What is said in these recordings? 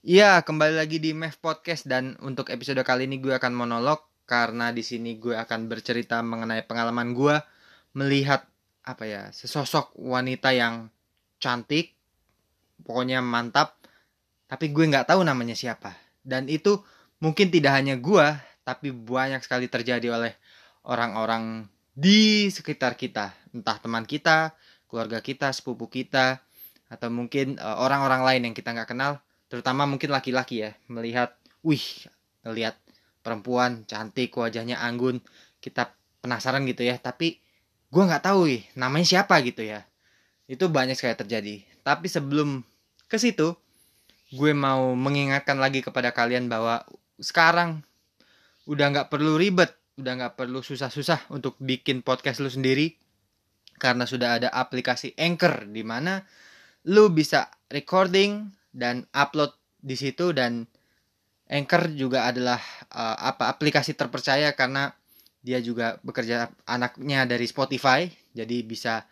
Iya, kembali lagi di Mev Podcast dan untuk episode kali ini gue akan monolog karena di sini gue akan bercerita mengenai pengalaman gue melihat apa ya sesosok wanita yang cantik, pokoknya mantap, tapi gue nggak tahu namanya siapa. Dan itu mungkin tidak hanya gue, tapi banyak sekali terjadi oleh orang-orang di sekitar kita, entah teman kita, keluarga kita, sepupu kita, atau mungkin eh, orang-orang lain yang kita nggak kenal terutama mungkin laki-laki ya melihat wih melihat perempuan cantik wajahnya anggun. Kita penasaran gitu ya tapi gue nggak tahu wih namanya siapa? Gitu ya. Itu banyak sekali terjadi. Tapi sebelum ke situ gue mau mengingatkan lagi kepada kalian bahwa sekarang udah nggak perlu ribet udah nggak perlu susah-susah untuk bikin podcast lu sendiri karena sudah ada aplikasi Anchor di mana lu bisa recording dan upload di situ dan Anchor juga adalah uh, apa aplikasi terpercaya karena dia juga bekerja anaknya dari Spotify jadi bisa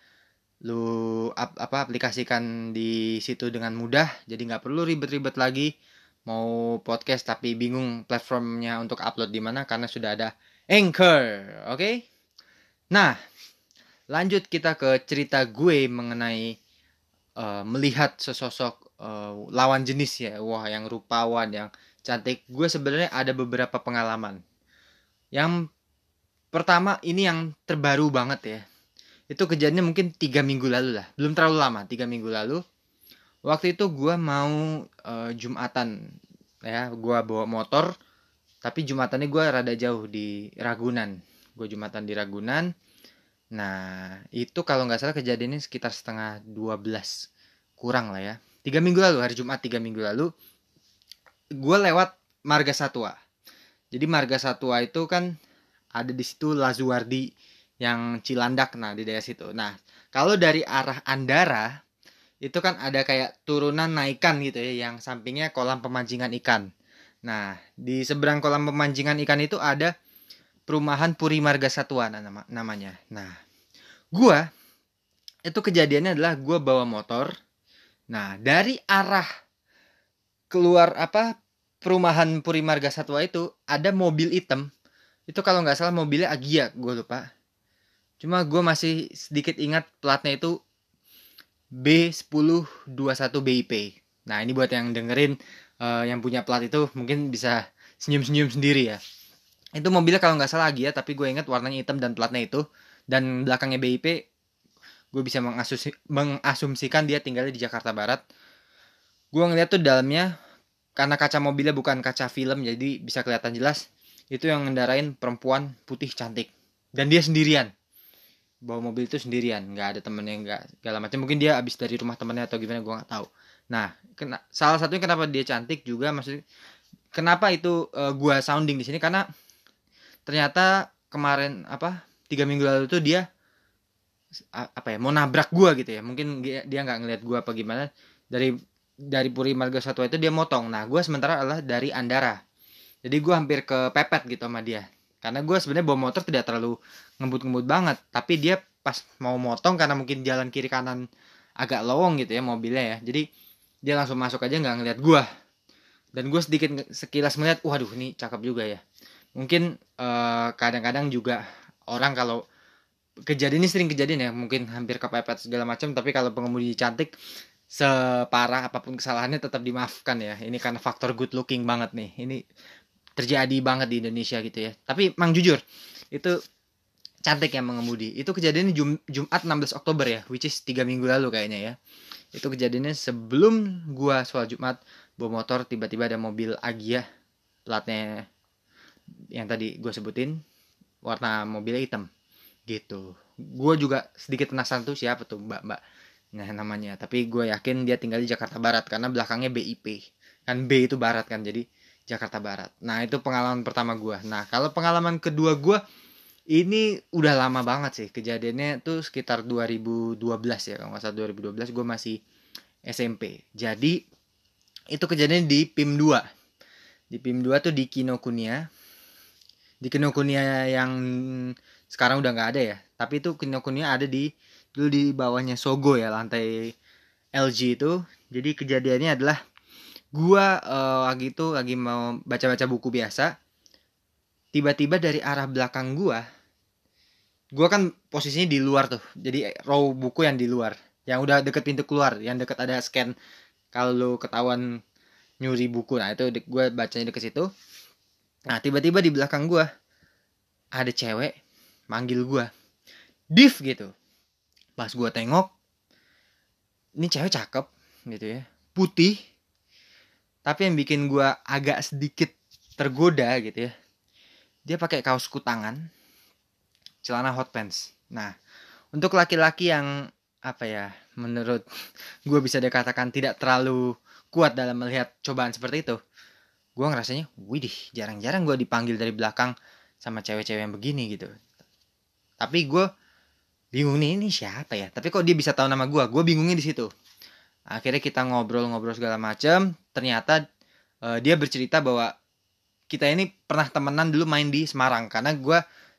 lu ap, apa aplikasikan di situ dengan mudah jadi nggak perlu ribet-ribet lagi mau podcast tapi bingung platformnya untuk upload di mana karena sudah ada Anchor oke okay? nah lanjut kita ke cerita gue mengenai uh, melihat sesosok uh, lawan jenis ya wah yang rupawan yang cantik. Gue sebenarnya ada beberapa pengalaman. Yang pertama ini yang terbaru banget ya. Itu kejadiannya mungkin tiga minggu lalu lah. Belum terlalu lama tiga minggu lalu. Waktu itu gue mau uh, jumatan ya gue bawa motor tapi jumatannya gue rada jauh di Ragunan. Gue jumatan di Ragunan. Nah itu kalau nggak salah kejadiannya sekitar setengah 12 kurang lah ya tiga minggu lalu hari Jumat tiga minggu lalu gue lewat Marga Satwa. Jadi Marga Satwa itu kan ada di situ Lazuardi yang Cilandak nah di daerah situ. Nah kalau dari arah Andara itu kan ada kayak turunan naikan gitu ya yang sampingnya kolam pemancingan ikan. Nah di seberang kolam pemancingan ikan itu ada perumahan Puri Marga Satwa nama namanya. Nah gue itu kejadiannya adalah gue bawa motor Nah, dari arah keluar apa perumahan Puri Marga Satwa itu ada mobil hitam. Itu kalau nggak salah mobilnya Agia, gue lupa. Cuma gue masih sedikit ingat platnya itu B1021 BIP. Nah, ini buat yang dengerin uh, yang punya plat itu mungkin bisa senyum-senyum sendiri ya. Itu mobilnya kalau nggak salah Agia, tapi gue ingat warnanya hitam dan platnya itu. Dan belakangnya BIP gue bisa mengasumsikan dia tinggalnya di Jakarta Barat. Gue ngeliat tuh dalamnya karena kaca mobilnya bukan kaca film jadi bisa kelihatan jelas itu yang ngendarain perempuan putih cantik. Dan dia sendirian. Bawa mobil itu sendirian nggak ada temennya nggak segala macam mungkin dia abis dari rumah temennya atau gimana gue nggak tahu. Nah kena, salah satunya kenapa dia cantik juga maksud kenapa itu uh, eh, gue sounding di sini? Karena ternyata kemarin apa tiga minggu lalu tuh dia apa ya mau nabrak gua gitu ya. Mungkin dia nggak ngelihat gua apa gimana. Dari dari Puri Marga Satwa itu dia motong. Nah gua sementara adalah dari Andara. Jadi gua hampir ke pepet gitu sama dia. Karena gua sebenarnya bawa motor tidak terlalu ngebut-ngebut banget. Tapi dia pas mau motong karena mungkin jalan kiri kanan agak lowong gitu ya mobilnya ya. Jadi dia langsung masuk aja nggak ngeliat gua. Dan gue sedikit sekilas melihat waduh ini cakep juga ya. Mungkin eh, kadang-kadang uh, juga orang kalau kejadian ini sering kejadian ya mungkin hampir kepepet segala macam tapi kalau pengemudi cantik separah apa pun kesalahannya tetap dimaafkan ya. Ini karena faktor good looking banget nih. Ini terjadi banget di Indonesia gitu ya. Tapi mang jujur itu cantik yang mengemudi itu kejadiannya Jum Jumat 16 Oktober ya which is tiga minggu lalu kayaknya ya. Itu kejadiannya sebelum gua soal Jumat bawa motor tiba-tiba ada mobil Agia platnya yang tadi gue sebutin warna mobilnya hitam gitu. Gue juga sedikit penasaran tuh siapa tuh mbak mbak. Nah namanya. Tapi gue yakin dia tinggal di Jakarta Barat karena belakangnya BIP kan B itu Barat kan jadi Jakarta Barat. Nah itu pengalaman pertama gue nah kalau pengalaman kedua gue ini udah lama banget sih. Kejadiannya tuh sekitar 2012 ya kalau nggak salah 2012 gue masih SMP jadi itu kejadian di PIM 2 di PIM 2 tuh di Kinokuniya. Di Kinokuniya yang sekarang udah nggak ada ya. Tapi itu Kinokuniya ada di dulu di bawahnya Sogo ya lantai LG itu. Jadi kejadiannya adalah gue uh, lagi itu lagi mau baca-baca buku biasa. Tiba-tiba dari arah belakang gue gue kan posisinya di luar tuh. Jadi row buku yang di luar. Yang udah deket pintu keluar yang deket ada scan kalau ketahuan nyuri buku. Nah itu gue bacanya deket situ. Nah tiba-tiba di belakang gue ada cewek manggil gue div gitu. Pas gue tengok ini cewek cakep gitu ya. Putih. Tapi yang bikin gue agak sedikit tergoda gitu ya dia pakai kaos kutangan celana hot pants. Nah untuk laki-laki yang apa ya menurut gue bisa dikatakan tidak terlalu kuat dalam melihat cobaan seperti itu gue ngerasanya widih jarang-jarang gue dipanggil dari belakang sama cewek-cewek yang begini gitu tapi gue bingung nih ini siapa ya? Tapi kok dia bisa tahu nama gue gue bingungnya di situ. Akhirnya kita ngobrol-ngobrol segala macam ternyata uh, dia bercerita bahwa kita ini pernah temenan dulu main di Semarang. Karena gue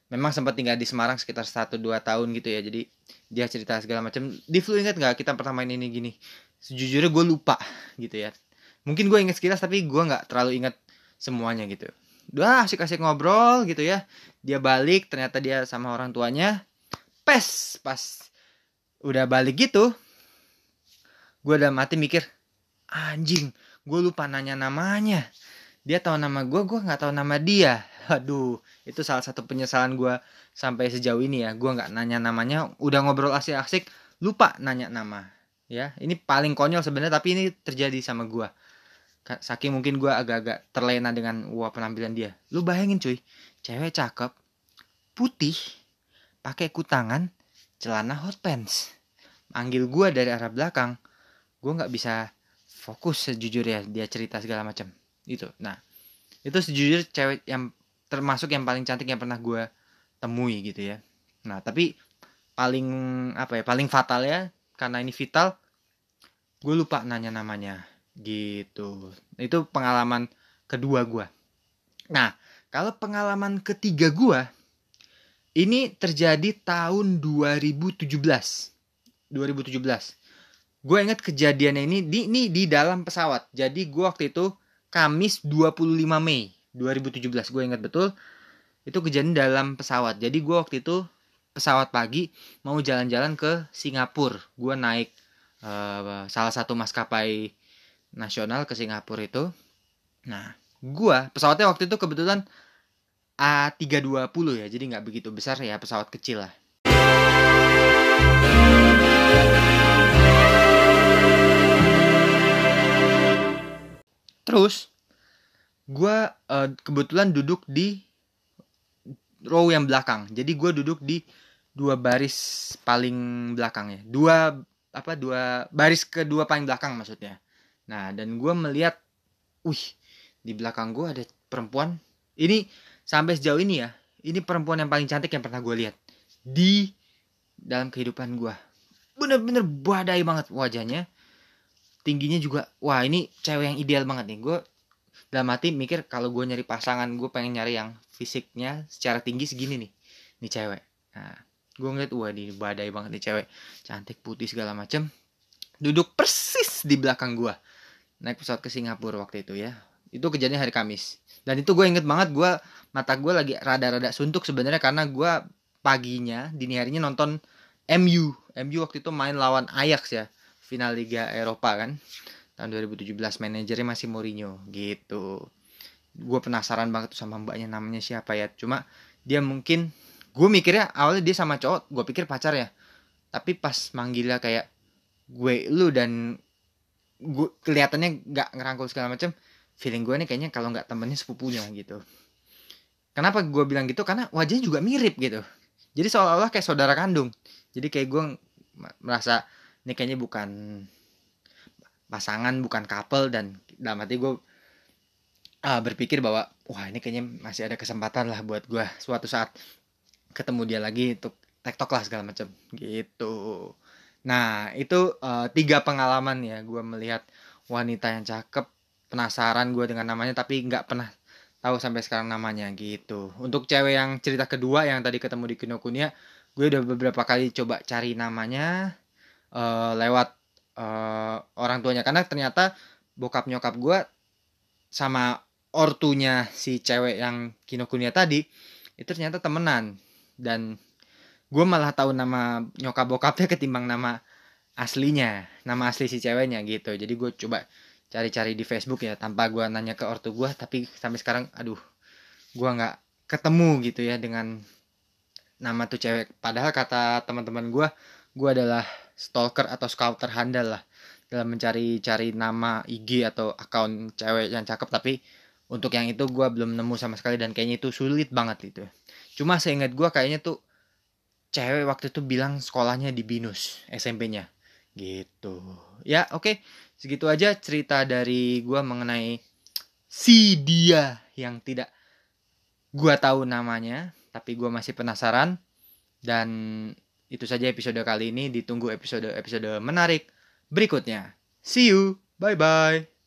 memang sempat tinggal di Semarang sekitar 1-2 tahun gitu ya. Jadi dia cerita segala macam di flu ingat nggak kita pernah main ini gini? Sejujurnya gue lupa gitu ya. Mungkin gue ingat sekilas tapi gue nggak terlalu ingat semuanya gitu udah asik-asik ngobrol gitu ya. Dia balik ternyata dia sama orang tuanya. Pes pas udah balik gitu gue udah mati mikir anjing gue lupa nanya namanya. Dia tahu nama gue gue nggak tahu nama dia. Aduh itu salah satu penyesalan gue sampai sejauh ini ya. Gue nggak nanya namanya udah ngobrol asik-asik lupa nanya nama ya. Ini paling konyol sebenarnya tapi ini terjadi sama gue saking mungkin gue agak-agak terlena dengan wah penampilan dia. Lu bayangin cuy. Cewek cakep putih pakai kutangan celana hot pants. Manggil gue dari arah belakang gue nggak bisa fokus sejujurnya dia cerita segala macam. Itu nah itu sejujurnya cewek yang termasuk yang paling cantik yang pernah gue temui gitu ya. Nah tapi paling apa ya paling fatal ya karena ini vital gue lupa nanya namanya gitu. Itu pengalaman kedua gue nah kalau pengalaman ketiga gue ini terjadi tahun 2017 2017 gue inget kejadiannya ini di ini di dalam pesawat. Jadi gue waktu itu Kamis 25 Mei 2017 gue inget betul itu kejadian dalam pesawat. Jadi gue waktu itu pesawat pagi mau jalan-jalan ke Singapura. Gue naik uh, salah satu maskapai nasional ke Singapura itu nah gue pesawatnya waktu itu kebetulan A320 ya jadi nggak begitu besar ya pesawat kecil lah Terus gue uh, kebetulan duduk di row yang belakang. Jadi gue duduk di dua baris paling belakang ya. Dua apa dua baris kedua paling belakang maksudnya. Nah dan gue melihat, wih di belakang gue ada perempuan. Ini sampai sejauh ini ya, ini perempuan yang paling cantik yang pernah gue lihat di dalam kehidupan gue. Bener-bener badai banget wajahnya tingginya juga wah ini cewek yang ideal banget nih gue dalam hati mikir kalau gue nyari pasangan gue pengen nyari yang fisiknya secara tinggi segini nih nih cewek nah gue ngeliat wah di badai banget nih cewek cantik putih segala macem duduk persis di belakang gue naik pesawat ke Singapura waktu itu ya. Itu kejadian hari Kamis. Dan itu gue inget banget gue mata gue lagi rada-rada suntuk sebenarnya karena gue paginya dini harinya nonton MU MU waktu itu main lawan Ajax ya final Liga Eropa kan. Tahun 2017 manajernya masih Mourinho gitu. Gue penasaran banget tuh sama mbaknya namanya siapa ya. Cuma dia mungkin gue mikirnya awalnya dia sama cowok gue pikir pacar ya. Tapi pas manggilnya kayak gue lu dan gue kelihatannya nggak ngerangkul segala macam feeling gue nih kayaknya kalau nggak temennya sepupunya gitu. Kenapa gue bilang gitu? Karena wajahnya juga mirip gitu. Jadi seolah-olah kayak saudara kandung. Jadi kayak gue merasa ini kayaknya bukan pasangan bukan couple dan dalam hati gue uh, berpikir bahwa wah ini kayaknya masih ada kesempatan lah buat gue suatu saat ketemu dia lagi untuk tektok lah segala macam gitu nah itu uh, tiga pengalaman ya gue melihat wanita yang cakep. Penasaran gue dengan namanya tapi nggak pernah tahu sampai sekarang namanya gitu. Untuk cewek yang cerita kedua yang tadi ketemu di Kinokuniya gue udah beberapa kali coba cari namanya uh, lewat uh, orang tuanya. Karena ternyata bokap nyokap gue sama ortunya si cewek yang Kinokuniya tadi itu ternyata temenan. Dan gue malah tahu nama nyokap bokapnya ketimbang nama aslinya nama asli si ceweknya gitu. Jadi gue coba cari-cari di Facebook ya tanpa gue nanya ke ortu gue tapi sampai sekarang aduh gue nggak ketemu gitu ya dengan nama tuh cewek. Padahal kata teman-teman gue gue adalah stalker atau scouter handal lah dalam mencari-cari nama IG atau akun cewek yang cakep. Tapi untuk yang itu gue belum nemu sama sekali dan kayaknya itu sulit banget itu cuma seingat gue kayaknya tuh cewek waktu itu bilang sekolahnya di binus SMP-nya gitu. Ya oke. Okay. segitu aja cerita dari gue mengenai si dia yang tidak gue tahu namanya tapi gue masih penasaran. Dan itu saja episode kali ini. Ditunggu episode episode menarik berikutnya. See you. Bye bye